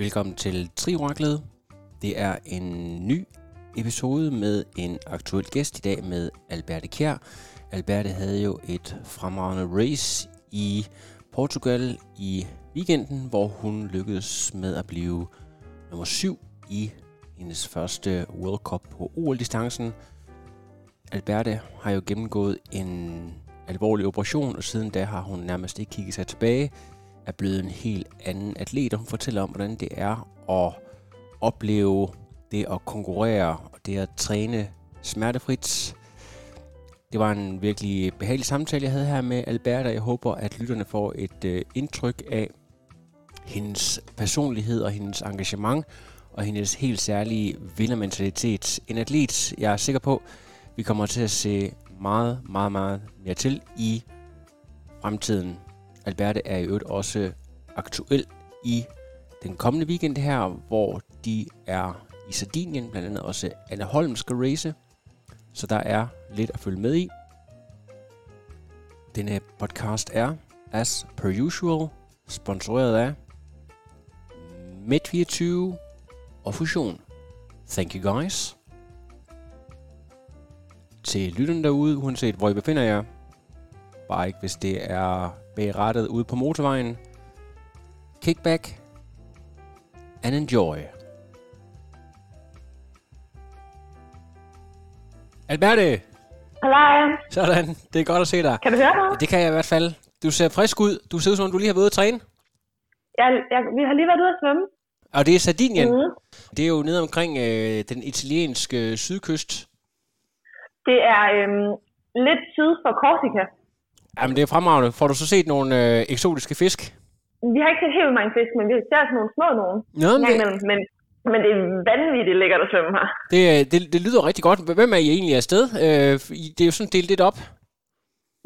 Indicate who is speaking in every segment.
Speaker 1: Velkommen til Trioraklet. Det er en ny episode med en aktuel gæst i dag med Alberte Kjær. Alberte havde jo et fremragende race i Portugal i weekenden, hvor hun lykkedes med at blive nummer 7 i hendes første World Cup på OL-distancen. Alberte har jo gennemgået en alvorlig operation, og siden da har hun nærmest ikke kigget sig tilbage, er blevet en helt anden atlet, og hun fortæller om, hvordan det er at opleve det at konkurrere, og det at træne smertefrit. Det var en virkelig behagelig samtale, jeg havde her med Alberta. Jeg håber, at lytterne får et øh, indtryk af hendes personlighed og hendes engagement, og hendes helt særlige vindermentalitet. En atlet, jeg er sikker på, vi kommer til at se meget, meget, meget mere til i fremtiden. Alberte er i øvrigt også aktuel i den kommende weekend her, hvor de er i Sardinien, blandt andet også Anne Holm skal race. Så der er lidt at følge med i. Denne podcast er, as per usual, sponsoreret af Med24 og Fusion. Thank you guys. Til lytterne derude, uanset hvor I befinder jer, bare ikke hvis det er bag rattet ude på motorvejen. Kickback and enjoy. Alberte!
Speaker 2: Hej,
Speaker 1: Sådan, det er godt at se dig.
Speaker 2: kan du høre mig?
Speaker 1: Det kan jeg i hvert fald. Du ser frisk ud. Du ser ud som om, du lige har været ude at træne.
Speaker 2: Jeg, jeg, vi har lige været ude at svømme.
Speaker 1: Og det er Sardinien.
Speaker 2: Mm.
Speaker 1: Det er jo nede omkring øh, den italienske sydkyst.
Speaker 2: Det er øhm, lidt syd for Korsika.
Speaker 1: Jamen, det er fremragende. Får du så set nogle øh, eksotiske fisk?
Speaker 2: Vi har ikke set helt mange fisk, men vi har set nogle små nogen.
Speaker 1: Nå, men det.
Speaker 2: Men, men det er vanvittigt lækkert at svømme her.
Speaker 1: det, øh, det, det lyder rigtig godt. Hvem er I egentlig afsted? Øh, det er jo sådan delt lidt op.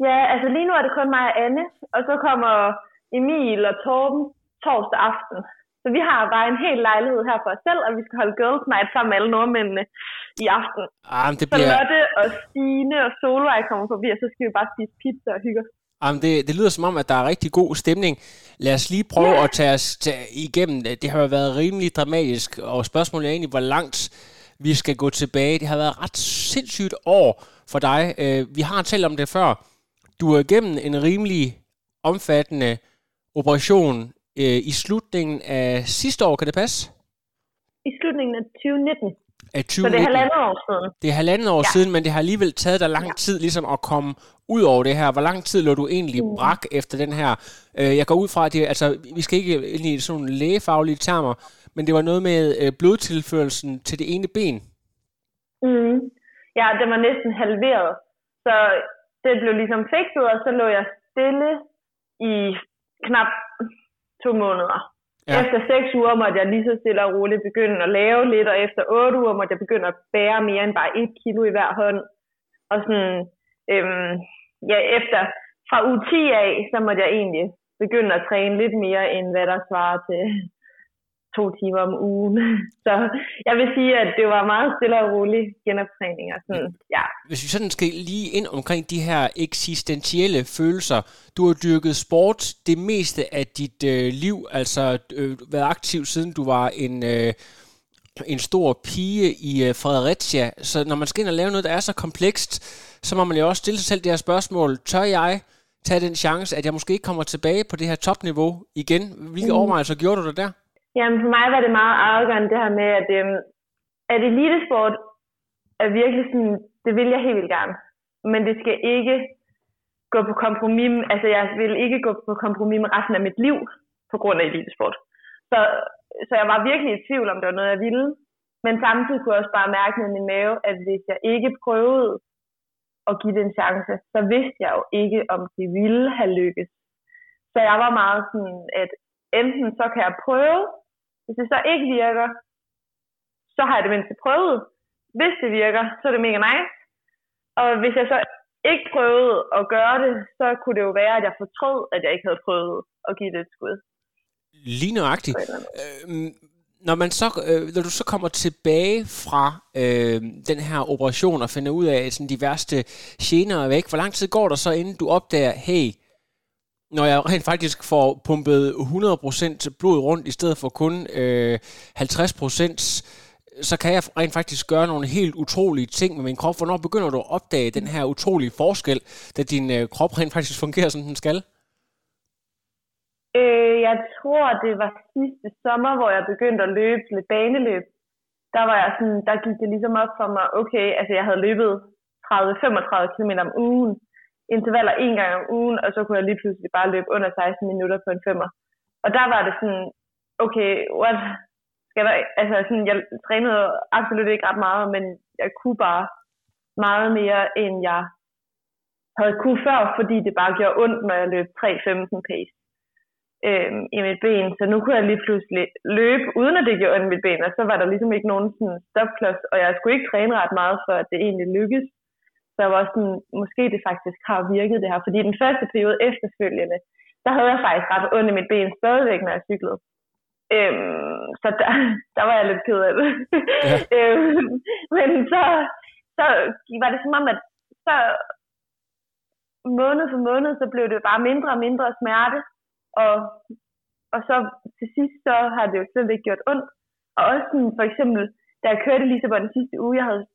Speaker 2: Ja, altså lige nu er det kun mig og Anne, og så kommer Emil og Torben torsdag aften. Så vi har bare en hel lejlighed her for os selv, og vi skal holde girls night sammen med alle nordmændene i aften.
Speaker 1: Ah, det
Speaker 2: Så
Speaker 1: bliver...
Speaker 2: Lotte og Stine og Solvej kommer forbi, og så skal vi bare spise pizza og hygge os.
Speaker 1: Jamen, det, det lyder som om, at der er rigtig god stemning. Lad os lige prøve
Speaker 2: Ja.
Speaker 1: at tage os tage igennem det. Det har jo været rimelig dramatisk, og spørgsmålet er egentlig, hvor langt vi skal gå tilbage. Det har været et ret sindssygt år for dig. Øh, Vi har talt om det før. Du er igennem en rimelig omfattende operation øh, i slutningen af sidste år. Kan det passe?
Speaker 2: I slutningen af 2019.
Speaker 1: Af
Speaker 2: Så det er
Speaker 1: 2019.
Speaker 2: halvandet år siden.
Speaker 1: Det er halvandet år ja.
Speaker 2: Ja.
Speaker 1: siden, men det har alligevel taget dig lang tid ligesom at komme ud over det her. Hvor lang tid lå du egentlig
Speaker 2: Mm.
Speaker 1: brak efter den her? Øh, jeg går ud fra, at det, altså, vi skal ikke ind i sådan nogle lægefaglige termer, men det var noget med øh, blodtilførelsen til det ene ben.
Speaker 2: Mm. Ja, den var næsten halveret. Så det blev ligesom fikset, og så lå jeg stille i knap to måneder.
Speaker 1: Ja.
Speaker 2: Efter seks uger måtte jeg lige så stille og roligt begynde at lave lidt, og efter otte uger måtte jeg begynde at bære mere end bare et kilo i hver hånd. Og sådan, øhm, ja, efter fra uge 10 af, så måtte jeg egentlig begynde at træne lidt mere, end hvad der svarer til to timer om ugen. Så jeg vil sige, at det var meget stille og rolig genoptræning. Og sådan, ja.
Speaker 1: Hvis vi sådan skal lige ind omkring de her eksistentielle følelser. Du har dyrket sport det meste af dit øh, liv, altså øh, været aktiv siden du var en, øh, en stor pige i øh, Fredericia. Så når man skal ind og lave noget, der er så komplekst, så må man jo også stille sig selv det her spørgsmål. Tør jeg tage den chance, at jeg måske ikke kommer tilbage på det her topniveau igen? Hvilke mm. overvejelser gjorde du der der?
Speaker 2: Jamen for mig var det meget afgørende det her med, at, øhm, at elitesport er virkelig sådan, det vil jeg helt vildt gerne. Men det skal ikke gå på kompromis, altså jeg vil ikke gå på kompromis med resten af mit liv på grund af elitesport. Så, så jeg var virkelig i tvivl om, det var noget, jeg ville. Men samtidig kunne jeg også bare mærke med min mave, at hvis jeg ikke prøvede at give det en chance, så vidste jeg jo ikke, om det ville have lykkes. Så jeg var meget sådan, at enten så kan jeg prøve, hvis det så ikke virker, så har jeg det mindste prøvet. Hvis det virker, så er det mega nice. Og hvis jeg så ikke prøvede at gøre det, så kunne det jo være, at jeg fortrød, at jeg ikke havde prøvet at give det et skud.
Speaker 1: Lige nøjagtigt. Øh, når, man så, øh, når du så kommer tilbage fra øh, den her operation og finder ud af, sådan, de værste gener er væk, hvor lang tid går der så, inden du opdager, hey, når jeg rent faktisk får pumpet 100% blod rundt, i stedet for kun øh, 50%, så kan jeg rent faktisk gøre nogle helt utrolige ting med min krop. Hvornår begynder du at opdage den her utrolige forskel, da din øh, krop rent faktisk fungerer, som den skal?
Speaker 2: Øh, jeg tror, det var sidste sommer, hvor jeg begyndte at løbe lidt baneløb. Der var jeg sådan, der gik det ligesom op for mig, okay, altså jeg havde løbet 30-35 km om ugen, intervaller en gang om ugen, og så kunne jeg lige pludselig bare løbe under 16 minutter på en femmer. Og der var det sådan, okay, what? Skal der, altså sådan, jeg trænede absolut ikke ret meget, men jeg kunne bare meget mere, end jeg havde kunne før, fordi det bare gjorde ondt, når jeg løb 3.15 pace øh, i mit ben. Så nu kunne jeg lige pludselig løbe, uden at det gjorde ondt i mit ben, og så var der ligesom ikke nogen sådan stopklods, og jeg skulle ikke træne ret meget, for at det egentlig lykkedes. Så jeg var sådan, måske det faktisk har virket det her, fordi den første periode efterfølgende, der havde jeg faktisk ret ondt i mit ben stadigvæk, når jeg cyklede. Øhm, så der, der var jeg lidt ked af det. Ja. øhm, men så, så var det som om, at så måned for måned, så blev det bare mindre og mindre smerte. Og, og så til sidst, så har det jo slet ikke gjort ondt. Og også sådan, for eksempel, da jeg kørte Lissabon den sidste uge, jeg havde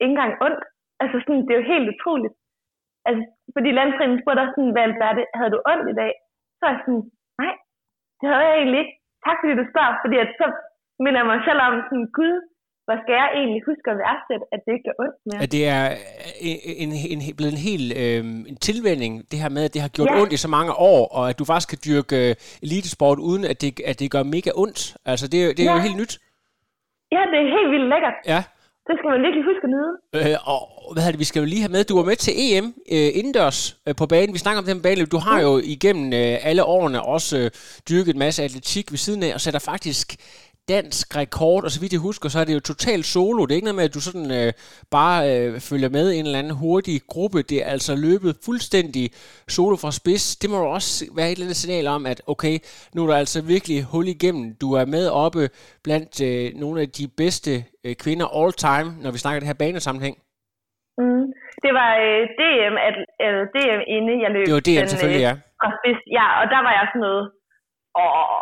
Speaker 2: ikke engang ondt. Altså sådan, det er jo helt utroligt. Altså, fordi landstræningen spurgte dig sådan, hvad er det, havde du ondt i dag? Så er jeg sådan, nej, det havde jeg egentlig ikke. Tak fordi du spørger, fordi at så minder jeg mig selv om sådan, gud, hvor skal jeg egentlig huske at værdsætte, at det ikke er ondt mere?
Speaker 1: At det er en, en, en, blevet en helt øh, en tilvænding, det her med, at det har gjort ja. ondt i så mange år, og at du faktisk kan dyrke øh, elitesport, uden at det, at det gør mega ondt. Altså, det, det er ja. jo helt nyt.
Speaker 2: Ja, det er helt vildt lækkert.
Speaker 1: Ja.
Speaker 2: Det skal man virkelig huske at nyde.
Speaker 1: Øh, og hvad det, vi skal jo lige have med, du var med til EM øh, indendørs øh, på banen. Vi snakker om den bane. Du har mm. jo igennem øh, alle årene også øh, dyrket en masse atletik ved siden af, og sætter faktisk dansk rekord, og så vidt jeg husker, så er det jo totalt solo. Det er ikke noget med, at du sådan øh, bare øh, følger med i en eller anden hurtig gruppe. Det er altså løbet fuldstændig solo fra spids. Det må jo også være et eller andet signal om, at okay, nu er der altså virkelig hul igennem. Du er med oppe blandt øh, nogle af de bedste øh, kvinder all time, når vi snakker det her banesammenhæng.
Speaker 2: Mm. Det var øh, DM, at, øh, DM inde, jeg løb.
Speaker 1: Det var DM den, selvfølgelig, ja.
Speaker 2: Fra spids. Ja, og der var jeg sådan noget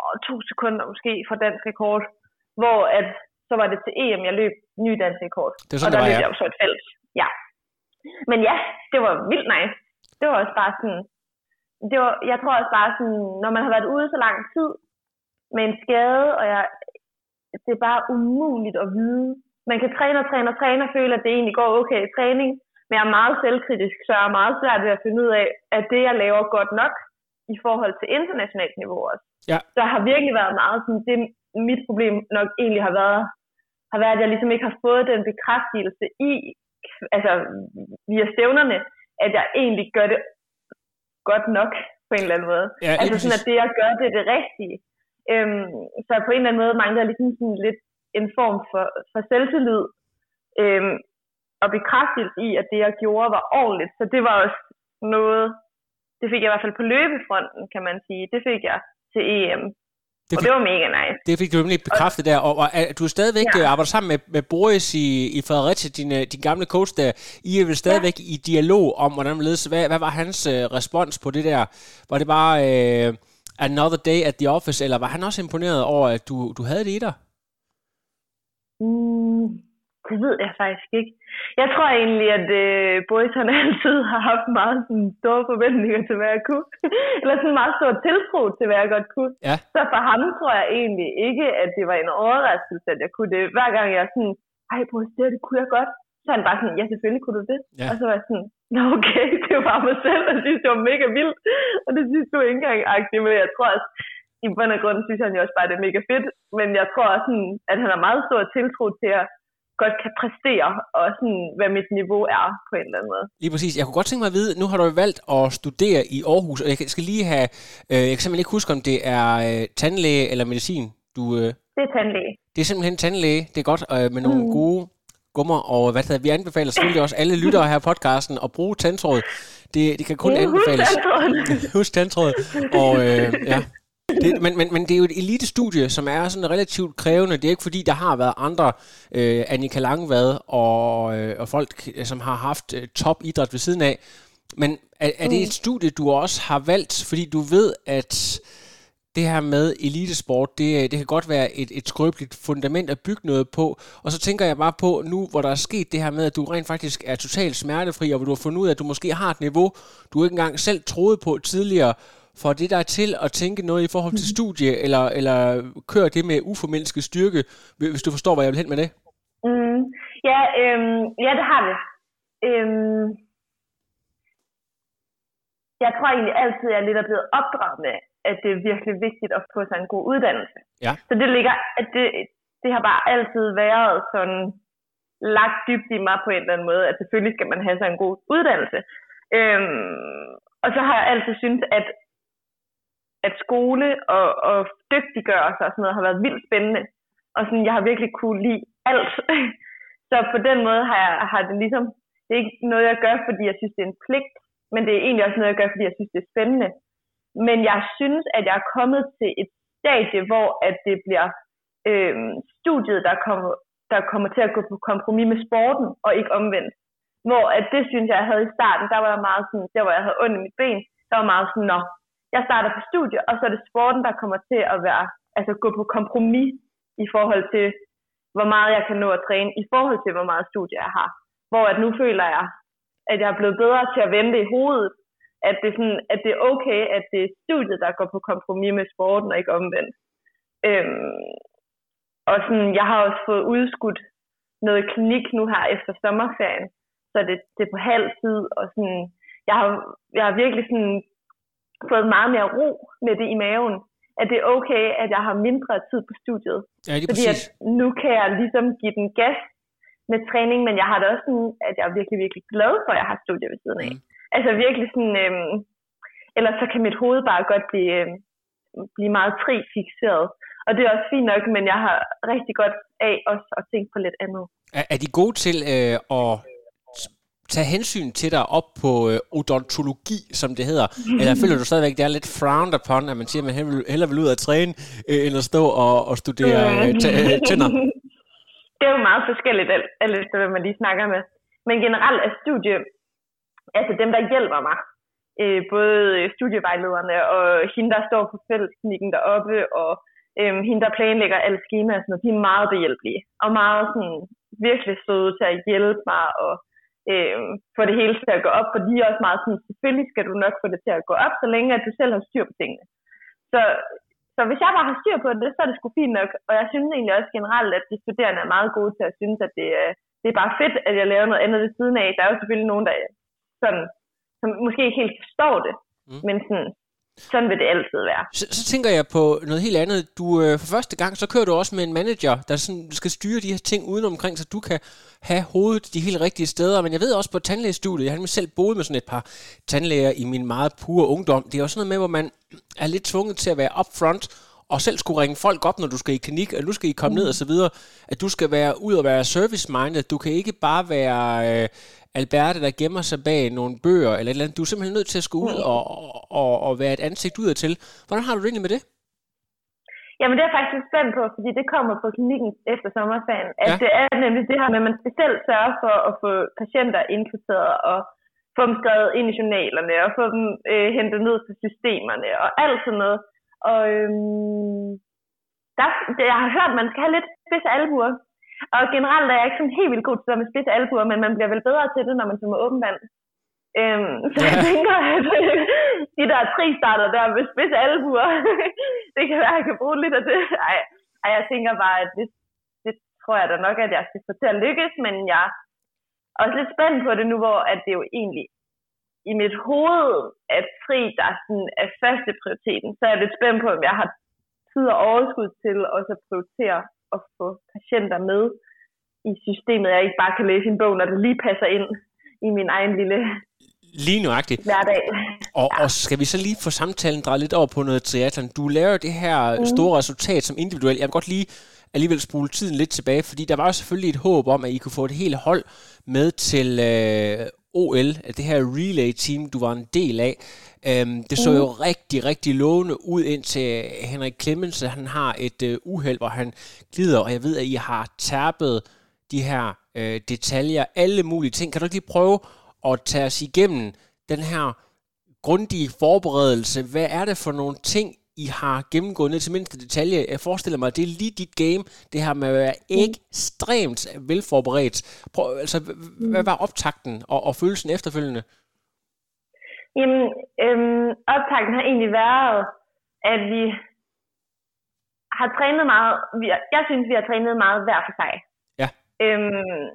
Speaker 2: og to sekunder måske fra dansk rekord, hvor at, så var det til EM, jeg løb ny dansk rekord.
Speaker 1: Det sådan,
Speaker 2: og der
Speaker 1: var,
Speaker 2: løb
Speaker 1: ja.
Speaker 2: jeg jo så et felt. Ja. Men ja, det var vildt nice. Det var også bare sådan, det var, jeg tror også bare sådan, når man har været ude så lang tid med en skade, og jeg, det er bare umuligt at vide. Man kan træne og træne og træne og føle, at det egentlig går okay i træning, men jeg er meget selvkritisk, så jeg er meget svært ved at finde ud af, at det, jeg laver godt nok i forhold til internationalt niveau også.
Speaker 1: Ja.
Speaker 2: Der har virkelig været meget sådan, det mit problem nok egentlig har været, har været, at jeg ligesom ikke har fået den bekræftelse i, altså via stævnerne, at jeg egentlig gør det godt nok på en eller anden måde.
Speaker 1: Ja,
Speaker 2: altså sådan, at det jeg gør, det er det rigtige. Øhm, så på en eller anden måde mangler jeg ligesom sådan lidt en form for, for selvtillid øhm, og bekræftelse i, at det jeg gjorde var ordentligt. Så det var også noget, det fik jeg i hvert fald på løbefronten, kan man sige. Det fik jeg til EM. Det fik, og det var mega nice.
Speaker 1: Det fik du nemlig bekræftet der, og, og du er stadigvæk ja. arbejder sammen med, med Boris i, i Fredericia, din, øh, din gamle coach der. I er vel stadigvæk ja. i dialog om, hvordan man ledes. Hvad, hvad var hans uh, respons på det der? Var det bare uh, another day at the office, eller var han også imponeret over, at du, du havde det i dig?
Speaker 2: Mm, det ved jeg faktisk ikke. Jeg tror egentlig, at øh, Boris han altid har haft meget sådan, store forventninger til, hvad jeg kunne. Eller sådan meget stor tiltro til, hvad jeg godt kunne.
Speaker 1: Ja.
Speaker 2: Så for ham tror jeg egentlig ikke, at det var en overraskelse, at jeg kunne det. Hver gang jeg sådan, ej Boris, det, det kunne jeg godt. Så han bare sådan, ja selvfølgelig kunne du det.
Speaker 1: Ja.
Speaker 2: Og så var jeg sådan, nå okay, det var mig selv, og synes, det var mega vildt. Og det synes du ikke engang agtigt, men jeg tror også, i bund og grund synes han jo også bare, det er mega fedt. Men jeg tror også, sådan, at han har meget stor tiltro til at godt kan præstere, og sådan, hvad mit niveau er på en eller anden måde.
Speaker 1: Lige præcis. Jeg kunne godt tænke mig at vide, nu har du valgt at studere i Aarhus, og jeg skal lige have, øh, jeg kan simpelthen ikke huske, om det er øh, tandlæge eller medicin, du... Øh,
Speaker 2: det er tandlæge.
Speaker 1: Det er simpelthen tandlæge. Det er godt øh, med nogle mm. gode gummer, og hvad det, vi anbefaler selvfølgelig også alle lyttere her i podcasten at bruge tandtråd. Det, det kan kun anbefales. Husk tandtråd. Og øh, ja, det, men, men, men det er jo et elitestudie, som er sådan relativt krævende. Det er ikke fordi, der har været andre, øh, Annika Langvad og, øh, og folk, som har haft øh, top idræt ved siden af. Men er, er det et mm. studie, du også har valgt, fordi du ved, at det her med elitesport, det, det kan godt være et, et skrøbeligt fundament at bygge noget på. Og så tænker jeg bare på nu, hvor der er sket det her med, at du rent faktisk er totalt smertefri, og hvor du har fundet ud af, at du måske har et niveau, du ikke engang selv troede på tidligere, får det dig til at tænke noget i forhold til mhm. studie, eller, eller kører det med uformindsket styrke, hvis du forstår, hvad jeg vil hen med det?
Speaker 2: Mm, ja, øhm, ja, det har vi. Øhm, jeg tror egentlig altid, at jeg er lidt er blevet opdraget med, at det er virkelig vigtigt at få sig en god uddannelse.
Speaker 1: Ja.
Speaker 2: Så det ligger, at det, det har bare altid været sådan lagt dybt i mig på en eller anden måde, at selvfølgelig skal man have sig en god uddannelse. Øhm, og så har jeg altid syntes, at at skole og, og dygtiggørelse og sådan noget har været vildt spændende. Og sådan, jeg har virkelig kunne lide alt. så på den måde har, jeg, har det ligesom, det er ikke noget, jeg gør, fordi jeg synes, det er en pligt, men det er egentlig også noget, jeg gør, fordi jeg synes, det er spændende. Men jeg synes, at jeg er kommet til et stadie, hvor at det bliver øh, studiet, der kommer, der kommer til at gå på kompromis med sporten, og ikke omvendt. Hvor at det synes jeg, jeg havde i starten, der var jeg meget sådan, der hvor jeg havde ondt i mit ben, der var meget sådan, nå, jeg starter på studie, og så er det sporten, der kommer til at være, altså gå på kompromis i forhold til, hvor meget jeg kan nå at træne, i forhold til, hvor meget studie jeg har. Hvor at nu føler jeg, at jeg er blevet bedre til at vente i hovedet, at det, er sådan, at det er okay, at det er studiet, der går på kompromis med sporten, og ikke omvendt. Øhm, og sådan, jeg har også fået udskudt noget klinik nu her efter sommerferien, så det, det er på halv tid, og sådan, jeg har, jeg har virkelig sådan fået meget mere ro med det i maven. At det er okay, at jeg har mindre tid på studiet.
Speaker 1: Ja, det er
Speaker 2: Fordi at nu kan jeg ligesom give den gas med træning, men jeg har det også sådan, at jeg er virkelig, virkelig glad for, at jeg har studiet ved siden af. Mm. Altså virkelig sådan, øhm, ellers så kan mit hoved bare godt blive, øhm, blive meget tri fixeret. Og det er også fint nok, men jeg har rigtig godt af også at tænke på lidt andet.
Speaker 1: Er, er de gode til øh, at tage hensyn til dig op på øh, odontologi, som det hedder? Eller føler du stadigvæk, det er lidt frowned upon, at man siger, at man hellere vil ud at træne, øh, end at stå og, og studere øh, øh tænder?
Speaker 2: Det er jo meget forskelligt, alt efter hvad man lige snakker med. Men generelt er studie, altså dem, der hjælper mig, øh, både studievejlederne og hende, der står på fællesklinikken deroppe, og øh, hende, der planlægger alle skemaer, sådan noget, de er meget behjælpelige, og meget sådan, virkelig søde til at hjælpe mig, og øh, få det hele til at gå op, for de er også meget sådan, selvfølgelig skal du nok få det til at gå op, så længe at du selv har styr på tingene. Så, så hvis jeg bare har styr på det, så er det sgu fint nok, og jeg synes egentlig også generelt, at de studerende er meget gode til at synes, at det, det er bare fedt, at jeg laver noget andet ved siden af. Der er jo selvfølgelig nogen, der sådan, som måske ikke helt forstår det, mm. men sådan, sådan vil det altid være.
Speaker 1: Så, så tænker jeg på noget helt andet. Du øh, for første gang, så kører du også med en manager, der sådan, skal styre de her ting udenomkring, så du kan have hovedet de helt rigtige steder. Men jeg ved også på tandlægestudiet, jeg har selv boet med sådan et par tandlæger i min meget pure ungdom. Det er også noget med, hvor man er lidt tvunget til at være upfront og selv skulle ringe folk op, når du skal i klinik, og nu skal I komme mm. ned og så videre, at du skal være ud og være service-minded. Du kan ikke bare være øh, Alberte, der gemmer sig bag nogle bøger eller et eller andet. Du er simpelthen nødt til at skulle ud og, og, og være et ansigt udadtil. Hvordan har du det egentlig med det?
Speaker 2: Jamen det er jeg faktisk spændt på, fordi det kommer på klinikken efter sommerferien. At ja. det er nemlig det her med, at man specielt sørger for at få patienter indkvarteret og få dem skrevet ind i journalerne og få dem øh, hentet ned til systemerne og alt sådan noget. Og øhm, der, jeg har hørt, at man skal have lidt spids albuer og generelt er jeg ikke sådan helt vildt god til det med spids albuer, men man bliver vel bedre til det, når man svømmer åben vand. Øhm, så ja. jeg tænker, at de der tre starter der med spids albuer, det kan være, at jeg kan bruge lidt af det. Ej, ej jeg tænker bare, at det, det tror jeg da nok, at jeg skal få til at lykkes, men jeg er også lidt spændt på det nu, hvor at det jo egentlig i mit hoved at fri, der sådan er første prioriteten, så er jeg lidt spændt på, om jeg har tid og overskud til også at prioritere at få patienter med i systemet, jeg ikke bare kan læse en bog, når det lige passer ind i min egen lille
Speaker 1: Lige nøjagtigt.
Speaker 2: Hverdag.
Speaker 1: Og, ja. og skal vi så lige få samtalen drejet lidt over på noget triathlon? Du laver det her mm. store resultat som individuel. Jeg vil godt lige alligevel spole tiden lidt tilbage, fordi der var jo selvfølgelig et håb om, at I kunne få et helt hold med til øh, OL, det her relay-team, du var en del af. Øhm, det så mm. jo rigtig, rigtig lovende ud indtil Henrik Clemmensen, han har et øh, uheld, hvor han glider, og jeg ved, at I har tærpet de her øh, detaljer, alle mulige ting. Kan du ikke lige prøve at tage os igennem den her grundige forberedelse? Hvad er det for nogle ting, I har gennemgået ned til mindste detalje? Jeg forestiller mig, at det er lige dit game, det her med at være mm. ekstremt velforberedt. Prøv, altså, hvad var optakten og, og følelsen efterfølgende?
Speaker 2: Jamen, øhm, optakten har egentlig været, at vi har trænet meget. Vi, jeg synes, vi har trænet meget hver for sig.
Speaker 1: Ja.
Speaker 2: Øhm,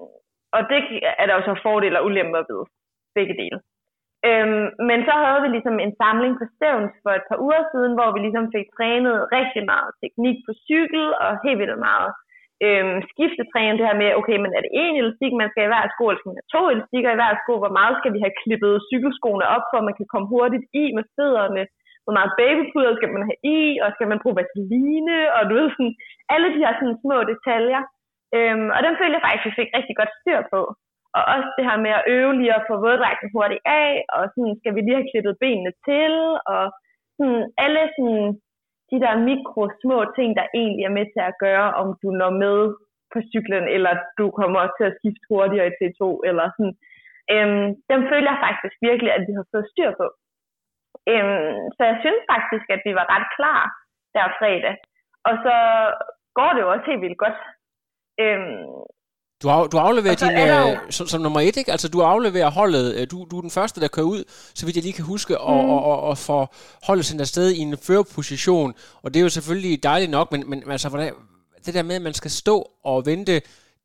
Speaker 2: og det er der jo så fordele og ulemper ved begge dele. Øhm, men så havde vi ligesom en samling på Stævns for et par uger siden, hvor vi ligesom fik trænet rigtig meget teknik på cykel og helt vildt meget øhm, skiftetræne det her med, okay, men er det en elastik, man skal i hver sko, eller skal man have to elastikker i hver sko, hvor meget skal vi have klippet cykelskoene op, for at man kan komme hurtigt i med fødderne, hvor meget babypuder skal man have i, og skal man bruge vaseline, og du ved sådan, alle de her sådan små detaljer. Øhm, og den følte jeg faktisk, at vi fik rigtig godt styr på. Og også det her med at øve lige at få våddragten hurtigt af, og sådan skal vi lige have klippet benene til, og sådan alle sådan de der mikro små ting, der egentlig er med til at gøre, om du når med på cyklen, eller du kommer til at skifte hurtigere i T2, eller sådan. Øhm, dem føler jeg faktisk virkelig, at vi har fået styr på. Øhm, så jeg synes faktisk, at vi var ret klar der fredag. Og så går det jo også helt vildt godt. Øhm,
Speaker 1: du, har, du afleverer din, øh, som, som nummer et, ikke? Altså, du afleverer holdet. Øh, du, du er den første, der kører ud, så vidt jeg lige kan huske, og, mm. og, og, og får holdet sendt afsted i en førerposition. Og det er jo selvfølgelig dejligt nok, men, men altså, hvordan, det der med, at man skal stå og vente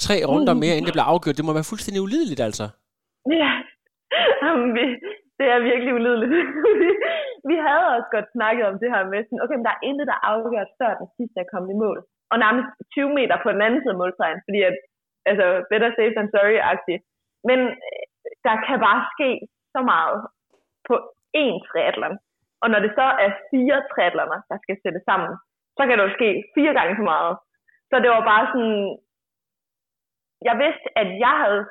Speaker 1: tre runder mere, inden det bliver afgjort, det må være fuldstændig ulideligt, altså.
Speaker 2: Ja, Jamen, vi, det er virkelig ulideligt. vi havde også godt snakket om det her med, sådan, okay, men der er intet, der er afgjort, før den sidste er kommet i mål. Og nærmest 20 meter på den anden side af målstregen, fordi at altså better safe than sorry-agtigt. Men øh, der kan bare ske så meget på én triathlon. Og når det så er fire triathloner, der skal sættes sammen, så kan det jo ske fire gange så meget. Så det var bare sådan, jeg vidste, at jeg havde,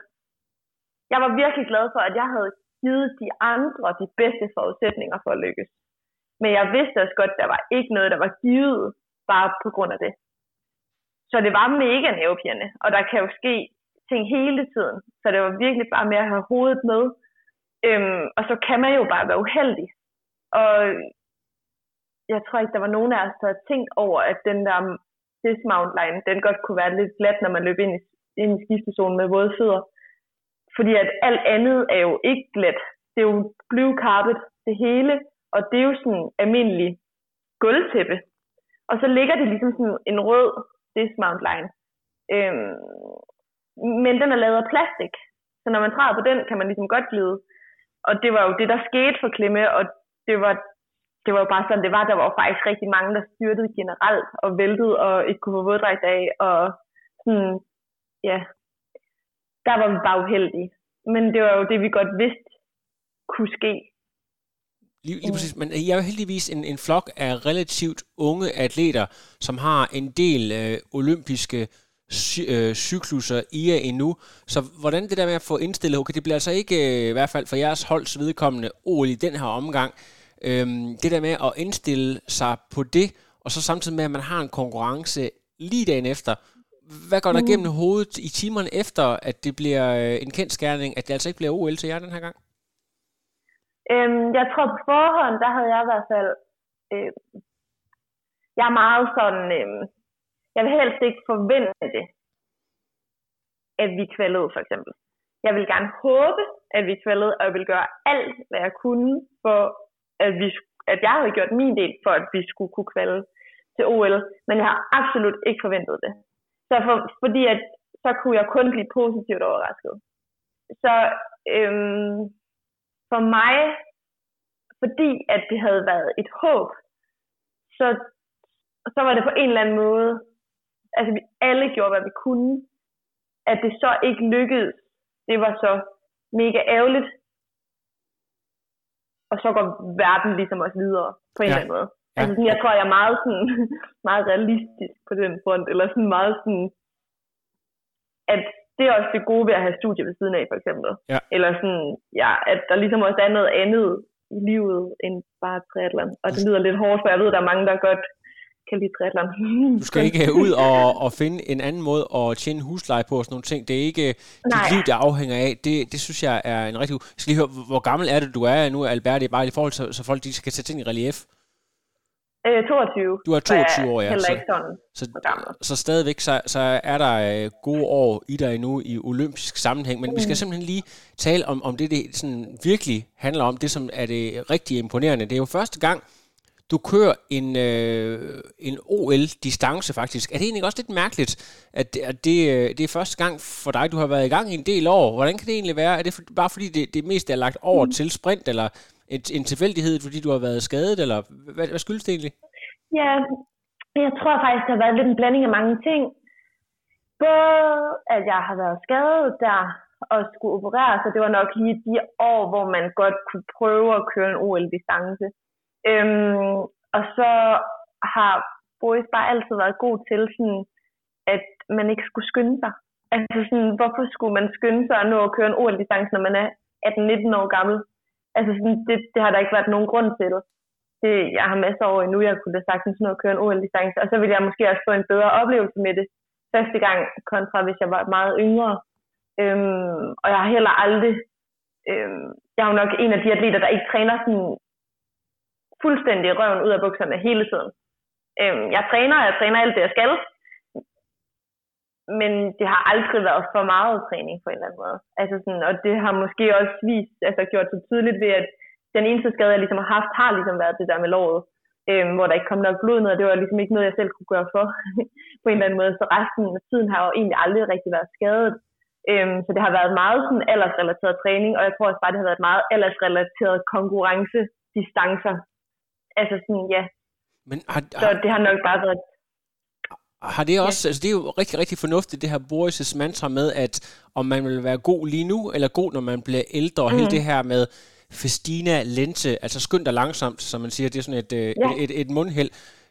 Speaker 2: jeg var virkelig glad for, at jeg havde givet de andre de bedste forudsætninger for at lykkes. Men jeg vidste også godt, at der var ikke noget, der var givet bare på grund af det. Så det var mega nervepirrende, og der kan jo ske ting hele tiden. Så det var virkelig bare med at have hovedet med. Øhm, og så kan man jo bare være uheldig. Og jeg tror ikke, der var nogen af os, der havde tænkt over, at den der dismount line, den godt kunne være lidt glat, når man løb ind i, ind i skiftezonen med våde fødder. Fordi at alt andet er jo ikke glat. Det er jo blue carpet, det hele, og det er jo sådan almindelig gulvtæppe. Og så ligger det ligesom sådan en rød dismount line. Øhm, men den er lavet af plastik, så når man træder på den, kan man ligesom godt glide. Og det var jo det, der skete for Klemme, og det var, det var jo bare sådan, det var. Der var jo faktisk rigtig mange, der styrtede generelt og væltede og ikke kunne få våddrægt af. Og sådan, ja, der var vi bare uheldige. Men det var jo det, vi godt vidste kunne ske.
Speaker 1: Lige, lige præcis, men jeg er jo heldigvis en, en flok af relativt unge atleter, som har en del øh, olympiske sy- øh, cykluser i jer endnu. Så hvordan det der med at få indstillet, okay, det bliver altså ikke, øh, i hvert fald for jeres holds vedkommende, OL i den her omgang, øh, det der med at indstille sig på det, og så samtidig med, at man har en konkurrence lige dagen efter. Hvad går der mm. gennem hovedet i timerne efter, at det bliver øh, en kendt skærning, at det altså ikke bliver OL til jer den her gang?
Speaker 2: Øhm, jeg tror på forhånd, der havde jeg i hvert fald... Øh, jeg er meget sådan... Øh, jeg vil helst ikke forvente det, at vi kvældede, for eksempel. Jeg vil gerne håbe, at vi kvældede, og jeg vil gøre alt, hvad jeg kunne, for at, vi, at jeg havde gjort min del, for at vi skulle kunne kvalde til OL. Men jeg har absolut ikke forventet det. Så for, fordi at, så kunne jeg kun blive positivt overrasket. Så øhm, for mig, fordi at det havde været et håb, så, så var det på en eller anden måde, altså vi alle gjorde, hvad vi kunne, at det så ikke lykkedes, det var så mega ærgerligt. og så går verden ligesom også videre på en
Speaker 1: Ja.
Speaker 2: eller anden måde.
Speaker 1: Ja.
Speaker 2: Altså sådan, jeg tror, jeg er meget, sådan, meget realistisk på den front, eller sådan meget sådan, at det er også det gode ved at have studier ved siden af, for eksempel.
Speaker 1: Ja.
Speaker 2: Eller sådan, ja, at der ligesom også er noget andet i livet end bare triathlon. Og det lyder lidt hårdt, for jeg ved, der er mange, der godt kan lide triathlon.
Speaker 1: Du skal ikke ud og, og finde en anden måde at tjene husleje på og sådan nogle ting. Det er ikke dit
Speaker 2: Nej.
Speaker 1: liv, der afhænger af. Det, det synes jeg er en rigtig... Jeg skal lige høre, hvor- gammel er det, du er nu, Albert? Bare i forhold til, så folk de skal sætte ting i relief.
Speaker 2: Øh, 22.
Speaker 1: Du er
Speaker 2: så jeg
Speaker 1: 22 år, ja,
Speaker 2: Heller
Speaker 1: så-
Speaker 2: ikke sådan.
Speaker 1: Så, så stadigvæk, så, så er der øh, gode år i dig endnu i olympisk sammenhæng, men mm. vi skal simpelthen lige tale om, om det, det sådan virkelig handler om, det som er det rigtig imponerende. Det er jo første gang, du kører en, øh, en OL-distance faktisk. Er det egentlig også lidt mærkeligt, at, det- at det, øh, det er første gang for dig, du har været i gang i en del år? Hvordan kan det egentlig være? Er det for, bare fordi, det, det mest er lagt over mm. til sprint, eller en, en tilfældighed, fordi du har været skadet, eller hvad, hvad skyldes det egentlig?
Speaker 2: Ja, jeg tror faktisk, det har været lidt en blanding af mange ting. Både at jeg har været skadet der og skulle operere, så det var nok lige de år, hvor man godt kunne prøve at køre en OL-distance. Øhm, og så har Boris bare altid været god til, sådan, at man ikke skulle skynde sig. Altså sådan, hvorfor skulle man skynde sig at nå at køre en OL-distance, når man er 18-19 år gammel? Altså sådan, det, det har der ikke været nogen grund til det, jeg har masser af år endnu, jeg kunne da sagtens nå at køre en OL-distance, og så ville jeg måske også få en bedre oplevelse med det første gang, kontra hvis jeg var meget yngre. Øhm, og jeg har heller aldrig, øhm, jeg er jo nok en af de atleter, der ikke træner sådan fuldstændig røven ud af bukserne hele tiden. Øhm, jeg træner, og jeg træner alt det, jeg skal, men det har aldrig været for meget træning på en eller anden måde. Altså sådan, og det har måske også vist, altså gjort så tydeligt ved, at den eneste skade, jeg ligesom har haft, har ligesom været det der med låret, øhm, hvor der ikke kom nok blod ned, og det var ligesom ikke noget, jeg selv kunne gøre for på en eller anden måde. Så resten af tiden har jo egentlig aldrig rigtig været skadet. Øhm, så det har været meget sådan aldersrelateret træning, og jeg tror også bare, det har været meget aldersrelateret konkurrencedistancer. Altså sådan, ja.
Speaker 1: Men har,
Speaker 2: Så det har nok bare været
Speaker 1: Har det også, ja. altså det er jo rigtig, rigtig fornuftigt, det her Boris' mantra med, at om man vil være god lige nu, eller god, når man bliver ældre, og mm. hele det her med festina lente, altså skynd dig langsomt, som man siger, det er sådan et, øh,
Speaker 2: Ja.
Speaker 1: et, et, et mundheld.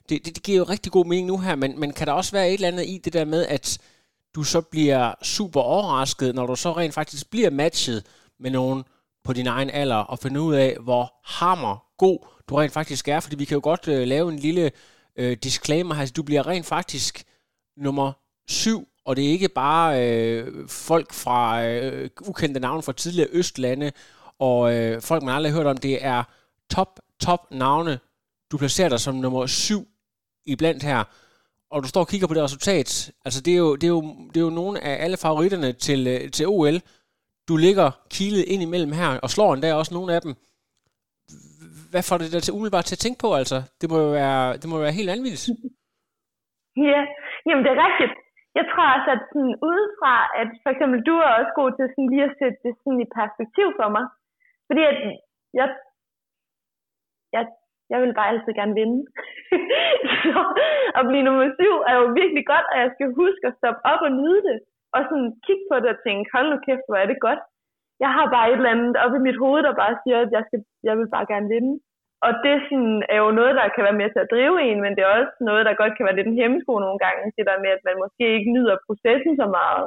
Speaker 1: Det, det, det giver jo rigtig god mening nu her, men, men kan der også være et eller andet i det der med, at du så bliver super overrasket, når du så rent faktisk bliver matchet med nogen på din egen alder, og finder ud af, hvor hammer god du rent faktisk er, fordi vi kan jo godt øh, lave en lille øh, disclaimer her, altså, du bliver rent faktisk nummer syv, og det er ikke bare øh, folk fra øh, ukendte navne fra tidligere Østlande, og øh, folk, man aldrig har hørt om, det er top, top navne. Du placerer dig som nummer syv i blandt her, og du står og kigger på det resultat. Altså, det er jo, det er jo, det er jo nogle af alle favoritterne til, øh, til OL. Du ligger kilet ind imellem her, og slår endda også nogle af dem. Hvad får det der til umiddelbart til at tænke på, altså? Det må jo være, det må jo være helt vanvittigt.
Speaker 2: Ja, jamen det er rigtigt. Jeg tror også, at sådan udefra, at for eksempel du er også god til sådan lige at sætte det sådan i perspektiv for mig. Fordi at jeg, jeg, jeg vil bare altid gerne vinde. så at blive nummer syv er jo virkelig godt, og jeg skal huske at stoppe op og nyde det. Og sådan kigge på det og tænke, hold nu kæft, hvor er det godt. Jeg har bare et eller andet oppe i mit hoved, der bare siger, at jeg, skal, jeg vil bare gerne vinde. Og det sådan, er jo noget, der kan være med til at drive en, men det er også noget, der godt kan være lidt en hemmesko nogle gange. Det der med, at man måske ikke nyder processen så meget.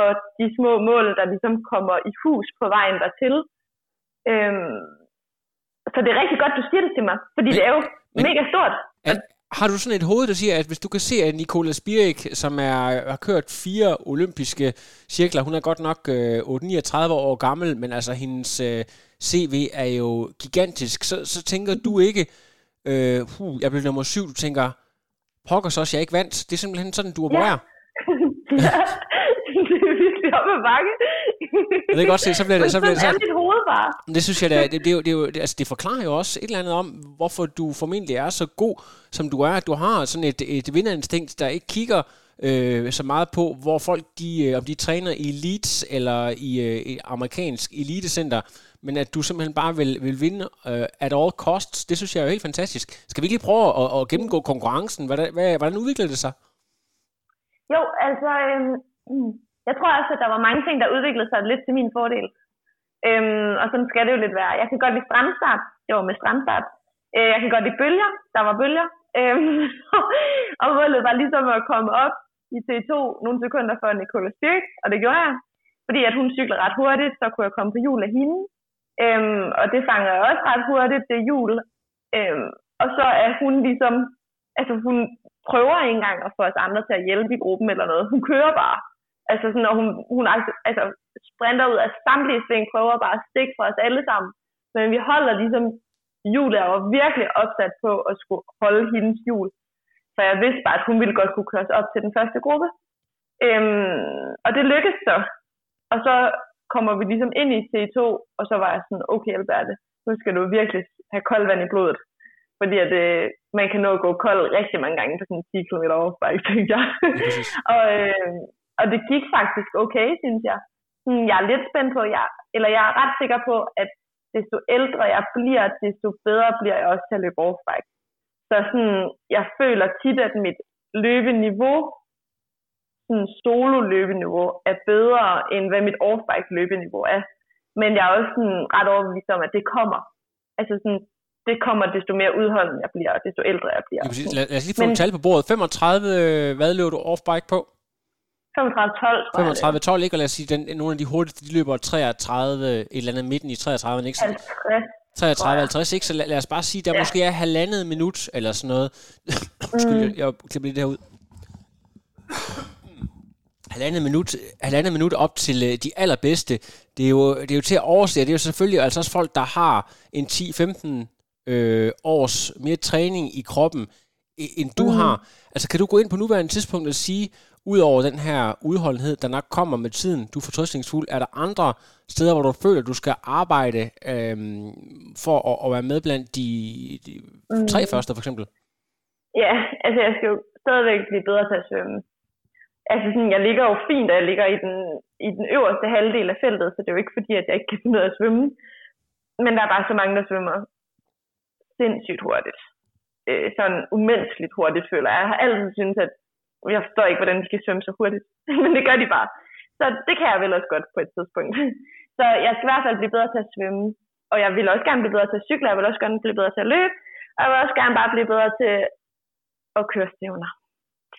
Speaker 2: Og de små mål, der ligesom kommer i hus på vejen dertil. Øhm, så det er rigtig godt, du siger det til mig, fordi
Speaker 1: Men-
Speaker 2: det er jo
Speaker 1: men-
Speaker 2: mega stort.
Speaker 1: At, har du sådan et hoved, der siger, at hvis du kan se, at Nicola Spirik, som er, har kørt fire olympiske cirkler, hun er godt nok øh, 8-39 år gammel, men altså hendes øh, CV er jo gigantisk, så, så tænker du ikke, øh, huh, jeg blev nummer syv, du tænker, pokker så også, jeg ikke vandt. Det er simpelthen sådan, du opererer.
Speaker 2: ja, det er virkelig op ad bakke.
Speaker 1: Jeg ved godt se, så bliver det- så bliver det så-
Speaker 2: er mit hoved bare.
Speaker 1: Det synes jeg, det, det, er jo, det, er jo, altså, det forklarer jo også et eller andet om, hvorfor du formentlig er så god, som du er. Du har sådan et, et vinderinstinkt, der ikke kigger øh, så meget på, hvor folk, de, øh, om de træner i Leeds eller i, øh, i amerikansk elitecenter, men at du simpelthen bare vil, vil vinde øh, at all costs, det synes jeg er jo helt fantastisk. Skal vi ikke lige prøve at, at gennemgå konkurrencen? Hvordan, hvad, hvordan udvikler det sig?
Speaker 2: Jo, altså, øhm, mm, jeg tror også, at der var mange ting, der udviklede sig lidt til min fordel. Øhm, og sådan skal det jo lidt være. Jeg kan godt lide strandstart. Det var med strandstart. Øh, jeg kan godt lide bølger. Der var bølger. Øhm, og målet var ligesom at komme op i T2 nogle sekunder før Nicole Styrk, og det gjorde jeg. Fordi at hun cykler ret hurtigt, så kunne jeg komme på hjul af hende. Øhm, og det fanger jeg også ret hurtigt, det hjul. Øhm, og så er hun ligesom, altså hun prøver ikke engang at få os andre til at hjælpe i gruppen eller noget. Hun kører bare. Altså sådan, og hun, hun altså, sprinter ud af samtlige sving, prøver bare at stikke for os alle sammen. Men vi holder ligesom Julia var virkelig opsat på at skulle holde hendes jul. Så jeg vidste bare, at hun ville godt kunne køre op til den første gruppe. Øhm, og det lykkedes så. Og så kommer vi ligesom ind i C2, og så var jeg sådan, okay Alberte, nu skal du virkelig have koldt vand i blodet. Fordi at, øh, man kan nå at gå kold rigtig mange gange på sådan 10 km overfbike, tænkte jeg. og, øh, og det gik faktisk okay, synes jeg. Sådan, jeg er lidt spændt på, jeg, eller jeg er ret sikker på, at desto ældre jeg bliver, desto bedre bliver jeg også til at løbe overfbike. Så sådan, jeg føler tit, at mit løbeniveau, sådan solo løbeniveau, er bedre, end hvad mit off-bike løbeniveau er. Men jeg er også sådan ret overbevist om, at det kommer. Altså sådan, det kommer, desto mere udholdende jeg bliver, og desto ældre jeg bliver.
Speaker 1: Ja, lad, lad os lige få Men, tal på bordet. 35, øh, hvad løber du off-bike på?
Speaker 2: 35-12,
Speaker 1: 35-12, ikke? Og lad os sige, den, nogle af de hurtigste, de løber 33, et eller andet midten i 33, ikke?
Speaker 2: 50.
Speaker 1: 33-50, ikke? Så lad, lad os bare sige, der ja. måske er halvandet minut, eller sådan noget. Undskyld, mm. jeg, jeg klipper lige det her ud. halvandet minut, halvandet minut op til uh, de allerbedste. Det er, jo, det er jo til at overse. Det er jo selvfølgelig altså også folk, der har en 10-15 øh, års mere træning i kroppen, end du mm. har. Altså kan du gå ind på nuværende tidspunkt og sige, Udover den her udholdenhed, der nok kommer med tiden, du er fortrøstningsfuld, er der andre steder, hvor du føler, at du skal arbejde øhm, for at, at være med blandt de, de mm. tre første, for eksempel?
Speaker 2: Ja, altså jeg skal jo stadigvæk blive bedre til at svømme. Altså sådan, jeg ligger jo fint, at jeg ligger i den, i den øverste halvdel af feltet, så det er jo ikke fordi, at jeg ikke kan finde ud af at svømme. Men der er bare så mange, der svømmer sindssygt hurtigt. Øh, sådan umenneskeligt hurtigt, føler jeg. Jeg har altid syntes, at jeg forstår ikke, hvordan de skal svømme så hurtigt. Men det gør de bare. Så det kan jeg vel også godt på et tidspunkt. Så jeg skal i hvert fald blive bedre til at svømme. Og jeg vil også gerne blive bedre til at cykle. Jeg vil også gerne blive bedre til at løbe. Og jeg vil også gerne bare blive bedre til at køre stævner.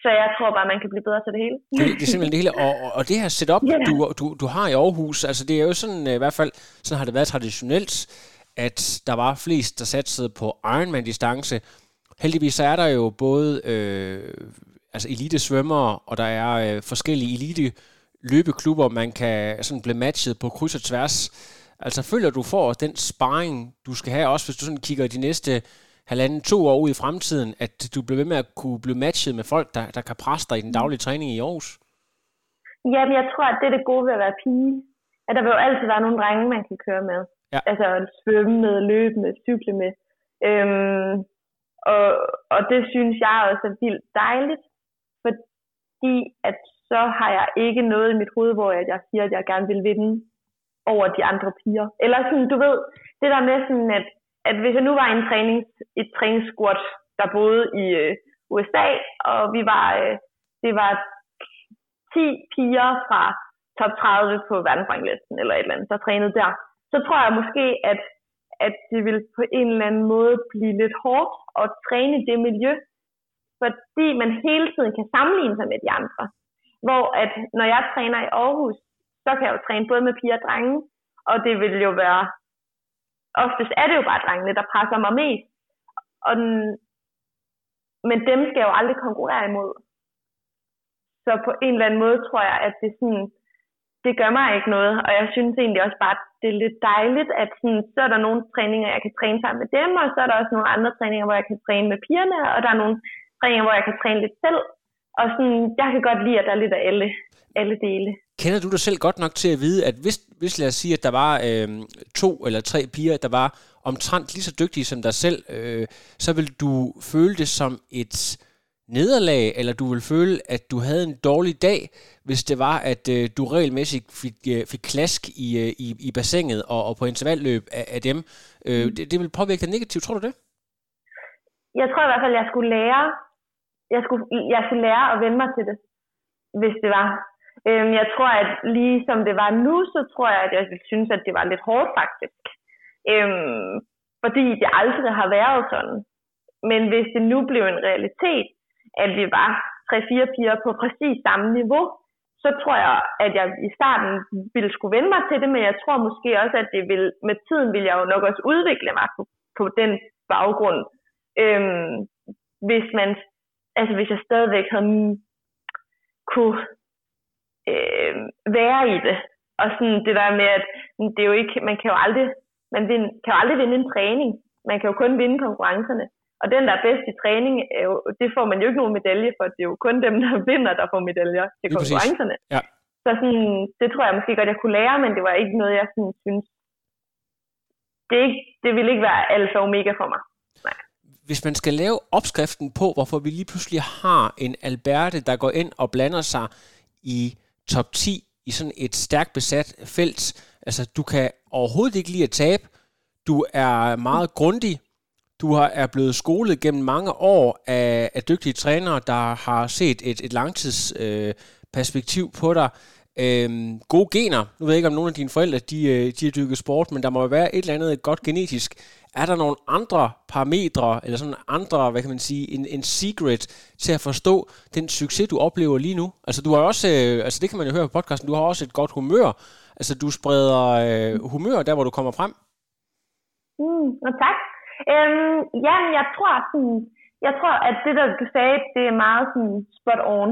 Speaker 2: Så jeg tror bare, man kan blive bedre til det hele.
Speaker 1: Det, det er simpelthen det hele. Og, og det her setup, yeah. du, du, du har i Aarhus, altså det er jo sådan, øh, i hvert fald, sådan har det været traditionelt, at der var flest, der satte på Ironman-distance. Heldigvis så er der jo både øh, altså elite svømmere, og der er øh, forskellige elite løbeklubber, man kan sådan blive matchet på kryds og tværs. Altså føler du får den sparring, du skal have, også hvis du sådan kigger de næste halvanden, to år ud i fremtiden, at du bliver ved med at kunne blive matchet med folk, der, der kan presse dig i den daglige træning i Aarhus?
Speaker 2: Jamen, jeg tror, at det er det gode ved at være pige. At der vil jo altid være nogle drenge, man kan køre med. Ja. Altså svømme med, løbe med, cykle med. Øhm, og, og det synes jeg også er vildt dejligt fordi at så har jeg ikke noget i mit hoved, hvor jeg siger, at jeg gerne vil vinde over de andre piger. Eller sådan, du ved, det der med sådan, at, at hvis jeg nu var i en trænings, et træningssquat, der boede i øh, USA, og vi var, øh, det var 10 piger fra top 30 på verdensranglisten, eller et eller andet, der trænede der, så tror jeg måske, at, at det vil på en eller anden måde blive lidt hårdt at træne det miljø, fordi man hele tiden kan sammenligne sig med de andre. Hvor at når jeg træner i Aarhus, så kan jeg jo træne både med piger og drenge, og det vil jo være, oftest er det jo bare drengene, der presser mig mest. Og den, men dem skal jeg jo aldrig konkurrere imod. Så på en eller anden måde tror jeg, at det sådan, det gør mig ikke noget, og jeg synes egentlig også bare, at det er lidt dejligt, at sådan, så er der nogle træninger, jeg kan træne sammen med dem, og så er der også nogle andre træninger, hvor jeg kan træne med pigerne, og der er nogle træninger, hvor jeg kan træne lidt selv. Og sådan, jeg kan godt lide, at der er lidt af alle, alle dele.
Speaker 1: Kender du dig selv godt nok til at vide, at hvis, hvis lad os sige, at der var øh, to eller tre piger, der var omtrent lige så dygtige som dig selv, øh, så vil du føle det som et nederlag, eller du vil føle, at du havde en dårlig dag, hvis det var, at øh, du regelmæssigt fik, øh, fik klask i, øh, i, i bassinet og, og på intervalløb af, af dem. Øh, mm. det, det vil påvirke dig negativt, tror du det?
Speaker 2: Jeg tror i hvert fald, at jeg skulle lære jeg skulle, jeg skulle lære at vende mig til det, hvis det var. Øhm, jeg tror, at lige som det var nu, så tror jeg, at jeg synes, at det var lidt hårdt faktisk. Øhm, fordi det aldrig har været sådan. Men hvis det nu blev en realitet, at vi var 3-4 piger på præcis samme niveau, så tror jeg, at jeg i starten ville skulle vende mig til det, men jeg tror måske også, at det vil, med tiden vil jeg jo nok også udvikle mig på, på den baggrund. Øhm, hvis man, altså hvis jeg stadigvæk havde kunne øh, være i det. Og sådan det der med, at det er jo ikke, man kan jo aldrig, man vind, kan jo aldrig vinde en træning. Man kan jo kun vinde konkurrencerne. Og den, der er bedst i træning, er jo, det får man jo ikke nogen medalje for. Det er jo kun dem, der vinder, der får medaljer til
Speaker 1: Lige præcis.
Speaker 2: konkurrencerne.
Speaker 1: Ja.
Speaker 2: Så sådan, det tror jeg måske godt, jeg kunne lære, men det var ikke noget, jeg sådan, synes. Det, ikke, det ville ikke være alfa og omega for mig.
Speaker 1: Hvis man skal lave opskriften på, hvorfor vi lige pludselig har en Alberte, der går ind og blander sig i top 10 i sådan et stærkt besat felt. Altså, du kan overhovedet ikke lide at tabe. Du er meget grundig. Du har, er blevet skolet gennem mange år af, af dygtige trænere, der har set et, et langtidsperspektiv øh, på dig. Øhm, gode gener. Nu ved jeg ikke, om nogle af dine forældre de, øh, de har dykket sport, men der må jo være et eller andet godt genetisk. Er der nogle andre parametre, eller sådan andre, hvad kan man sige, en, en secret til at forstå den succes, du oplever lige nu? Altså du har også, øh, altså det kan man jo høre på podcasten, du har også et godt humør. Altså du spreder øh, humør der, hvor du kommer frem.
Speaker 2: Mm, og tak. Øhm, ja, jeg tror sådan, jeg tror, at det, der du sagde, det er meget sådan spot on.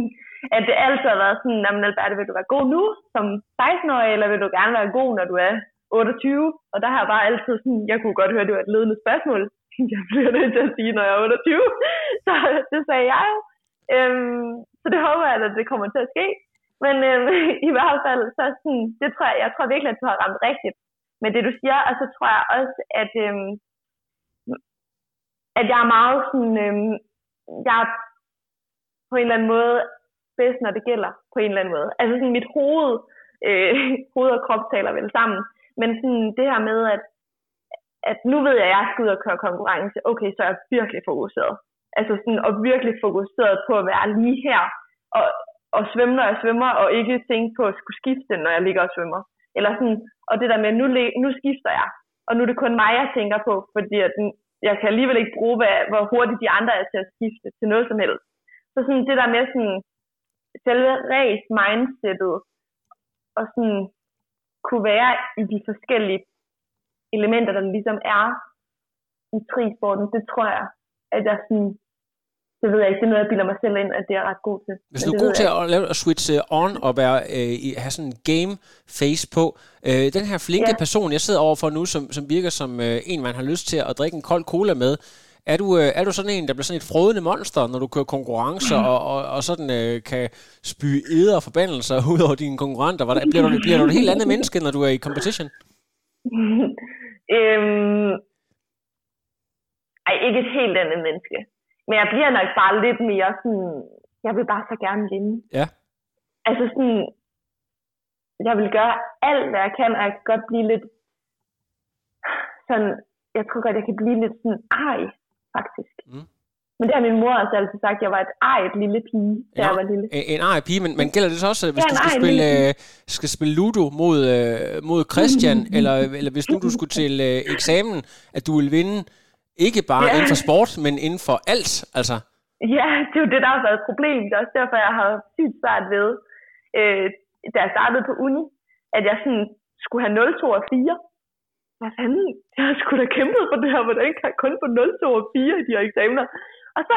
Speaker 2: at det altid har været sådan, jamen Alberte, vil du være god nu som 16-årig, eller vil du gerne være god, når du er 28? Og der har jeg bare altid sådan, jeg kunne godt høre, det var et ledende spørgsmål. Jeg bliver nødt til at sige, når jeg er 28. Så det sagde jeg jo. Øhm, så det håber jeg, at det kommer til at ske. Men øhm, i hvert fald, så sådan, det tror jeg, jeg tror virkelig, at du har ramt rigtigt med det, du siger. Og så tror jeg også, at, øhm, at jeg er meget sådan, øhm, jeg er på en eller anden måde bedst, når det gælder, på en eller anden måde. Altså sådan mit hoved, øh, hoved og krop taler vel sammen. Men sådan det her med, at, at nu ved jeg, at jeg skal ud og køre konkurrence. Okay, så er jeg virkelig fokuseret. Altså sådan, og virkelig fokuseret på at være lige her. Og, og svømme, når jeg svømmer, og ikke tænke på at skulle skifte, når jeg ligger og svømmer. Eller sådan, og det der med, nu, nu skifter jeg. Og nu er det kun mig, jeg tænker på, fordi at jeg kan alligevel ikke bruge, hvad, hvor hurtigt de andre er til at skifte til noget som helst. Så sådan det der med sådan, selve race mindsetet, og sådan kunne være i de forskellige elementer, der ligesom er i trisporten, det tror jeg, at jeg sådan, det ved jeg ikke, det er noget, jeg bilder mig selv ind, at det er ret god til.
Speaker 1: Hvis du er god til at, lave, at switche on og være, øh, have sådan en game face på, øh, den her flinke ja. person, jeg sidder overfor nu, som, som virker som øh, en, man har lyst til at drikke en kold cola med, er du, øh, er du sådan en, der bliver sådan et frodende monster, når du kører konkurrencer, mm. og, og, og sådan øh, kan spyge eder og forbandelser ud over dine konkurrenter? Hvordan, bliver, du, bliver du et helt andet menneske, når du er i competition?
Speaker 2: øhm, ej, ikke et helt andet menneske. Men jeg bliver nok bare lidt mere sådan, jeg vil bare så gerne vinde.
Speaker 1: Ja.
Speaker 2: Altså sådan, jeg vil gøre alt, hvad jeg kan, og jeg kan godt blive lidt sådan, jeg tror godt, jeg kan blive lidt sådan ej, faktisk. Mm. Men det har min mor også altid sagt, at jeg var et ejet lille pige, da ja, jeg var lille.
Speaker 1: En ej pige, men, men gælder det så også, hvis ja, du skal spille, øh, skal spille Ludo mod, øh, mod Christian, eller, eller hvis nu du skulle til øh, eksamen, at du vil vinde ikke bare ja. inden for sport, men inden for alt, altså?
Speaker 2: Ja, det er jo det, der har været et problem. Det er også derfor, jeg har sygt svært ved, øh, da jeg startede på uni, at jeg sådan skulle have 0, 2 og 4 hvad fanden, jeg har sgu da kæmpet for det her, hvordan kan jeg kun få 0, 2 og 4 i de her eksamener? Og så,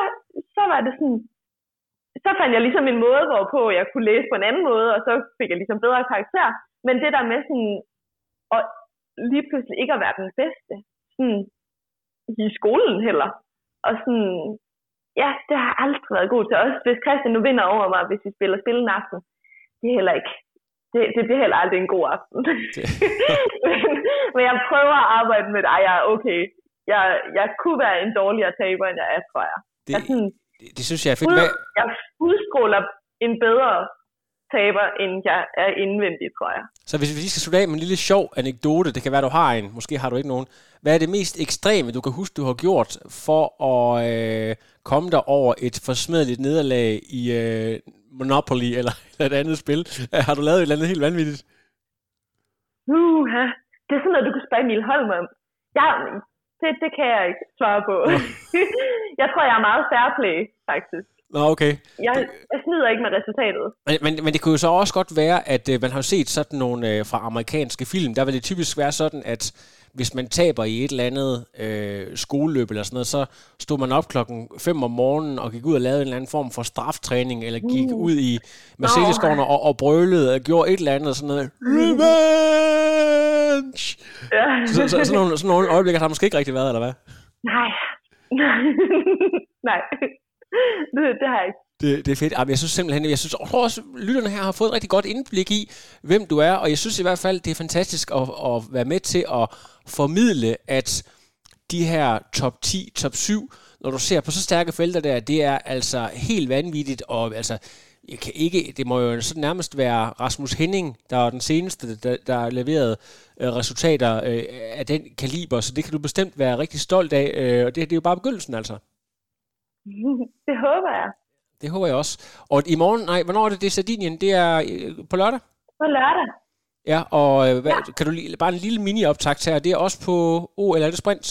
Speaker 2: så var det sådan, så fandt jeg ligesom en måde, hvorpå jeg kunne læse på en anden måde, og så fik jeg ligesom bedre karakter. Men det der med sådan, og lige pludselig ikke at være den bedste, sådan, i skolen heller. Og sådan, ja, det har jeg aldrig været god til. Også hvis Christian nu vinder over mig, hvis vi spiller spil en aften, det er heller ikke, det, det bliver heller aldrig en god aften. men, men jeg prøver at arbejde med, at jeg er okay. Jeg, jeg kunne være en dårligere taber, end jeg er, tror jeg.
Speaker 1: Det,
Speaker 2: jeg sådan,
Speaker 1: det, det synes jeg er fedt.
Speaker 2: Ud, jeg udstråler en bedre taber, end jeg er indvendig, tror jeg.
Speaker 1: Så hvis vi lige skal slutte af med en lille sjov anekdote, det kan være, du har en, måske har du ikke nogen. Hvad er det mest ekstreme, du kan huske, du har gjort for at øh, komme der over et forsmedeligt nederlag i øh, Monopoly eller, eller et andet spil? Har du lavet et eller andet helt vanvittigt?
Speaker 2: Uh, det er sådan noget, du kan spørge Emil Holm om. Jeg, det, det kan jeg ikke svare på. jeg tror, jeg er meget fair play, faktisk.
Speaker 1: Nå, okay.
Speaker 2: Jeg, jeg snyder ikke med resultatet.
Speaker 1: Men, men, men det kunne jo så også godt være, at øh, man har set sådan nogle øh, fra amerikanske film, der vil det typisk være sådan, at hvis man taber i et eller andet øh, skoleløb eller sådan noget, så stod man op klokken 5 om morgenen og gik ud og lavede en eller anden form for straftræning, eller gik uh. ud i Mercedes-gården og, og brølede og gjorde et eller andet og sådan noget. Revenge!
Speaker 2: Ja.
Speaker 1: Så, så, sådan, nogle, sådan nogle øjeblikker har der måske ikke rigtig været, eller hvad?
Speaker 2: Nej. Nej. Det, det har jeg ikke.
Speaker 1: Det, det er fedt. Jamen, Jeg synes simpelthen, jeg synes jeg også, lytterne her har fået et rigtig godt indblik i, hvem du er, og jeg synes i hvert fald, det er fantastisk at, at være med til at formidle, at de her top 10, top 7, når du ser på så stærke felter der, det er altså helt vanvittigt, og altså, jeg kan ikke, det må jo så nærmest være Rasmus Henning, der er den seneste, der, der har leveret øh, resultater øh, af den kaliber, så det kan du bestemt være rigtig stolt af, øh, og det, det er jo bare begyndelsen altså.
Speaker 2: Det håber jeg.
Speaker 1: Det håber jeg også. Og i morgen, nej, hvornår er det, det er Sardinien? Det er øh, på lørdag?
Speaker 2: På lørdag.
Speaker 1: Ja, og øh, hvad, kan du lige, bare en lille mini-optakt her, det er også på O, eller er det sprint?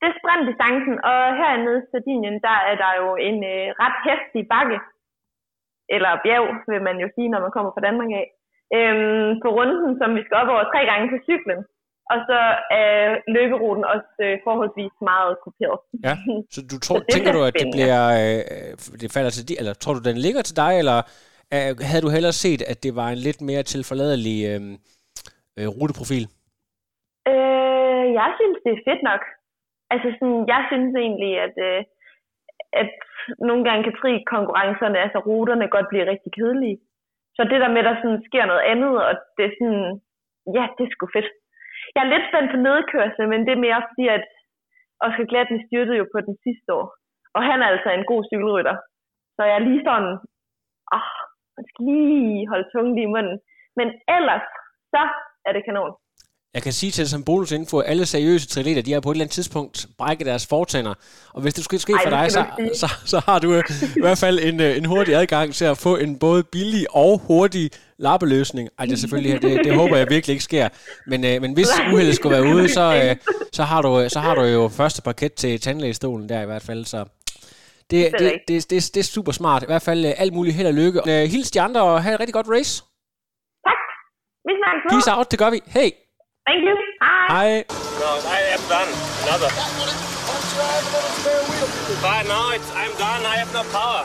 Speaker 2: Det er sprintdistancen, og hernede i Sardinien, der er der jo en øh, ret hæftig bakke, eller bjerg, vil man jo sige, når man kommer fra Danmark af, øhm, på runden, som vi skal op over tre gange til cyklen. Og så er løberuten også øh, forholdsvis meget kuperet.
Speaker 1: Ja, så du tror,
Speaker 2: Så det
Speaker 1: tænker du, at det bliver, øh, det falder til de, eller tror du, den ligger til dig, eller øh, havde du hellere set, at det var en lidt mere tilforladelig øh, øh, ruteprofil?
Speaker 2: Øh, jeg synes, det er fedt nok. Altså sådan, jeg synes egentlig, at, øh, at nogle gange kan fri konkurrencerne, altså ruterne, godt blive rigtig kedelige. Så det der med, at der sådan sker noget andet, og det er sådan, ja, det er sgu fedt. Jeg er lidt spændt på nedkørsel, men det er mere fordi, at Oscar Glatten styrtede jo på den sidste år. Og han er altså en god cykelrytter. Så jeg er lige sådan, åh, man skal lige holde tungen lige i munden. Men ellers, så er det kanon.
Speaker 1: Jeg kan sige til dig som bonusinfo, at alle seriøse triatleter, de har på et eller andet tidspunkt brækket deres fortænder. Og hvis det skulle ske for dig, så, så, så har du øh, i hvert fald en, øh, en hurtig adgang til at få en både billig og hurtig lappeløsning. Ej, det er selvfølgelig, det, det håber jeg virkelig ikke sker. Men, øh, men hvis uheldet skulle være ude, så, øh, så, har du, så har du jo første parket til tandlægestolen der i hvert fald. Så det, det, det, det, det, er super smart. I hvert fald øh, alt muligt held og lykke. Øh, hils de andre og have et rigtig godt race.
Speaker 2: Tak. Vi snakkes.
Speaker 1: Peace out, det gør vi. Hey.
Speaker 2: Thank you. Hej.
Speaker 1: Hej.
Speaker 3: No, I am done. Another. But no, it's, I'm done. I have no power.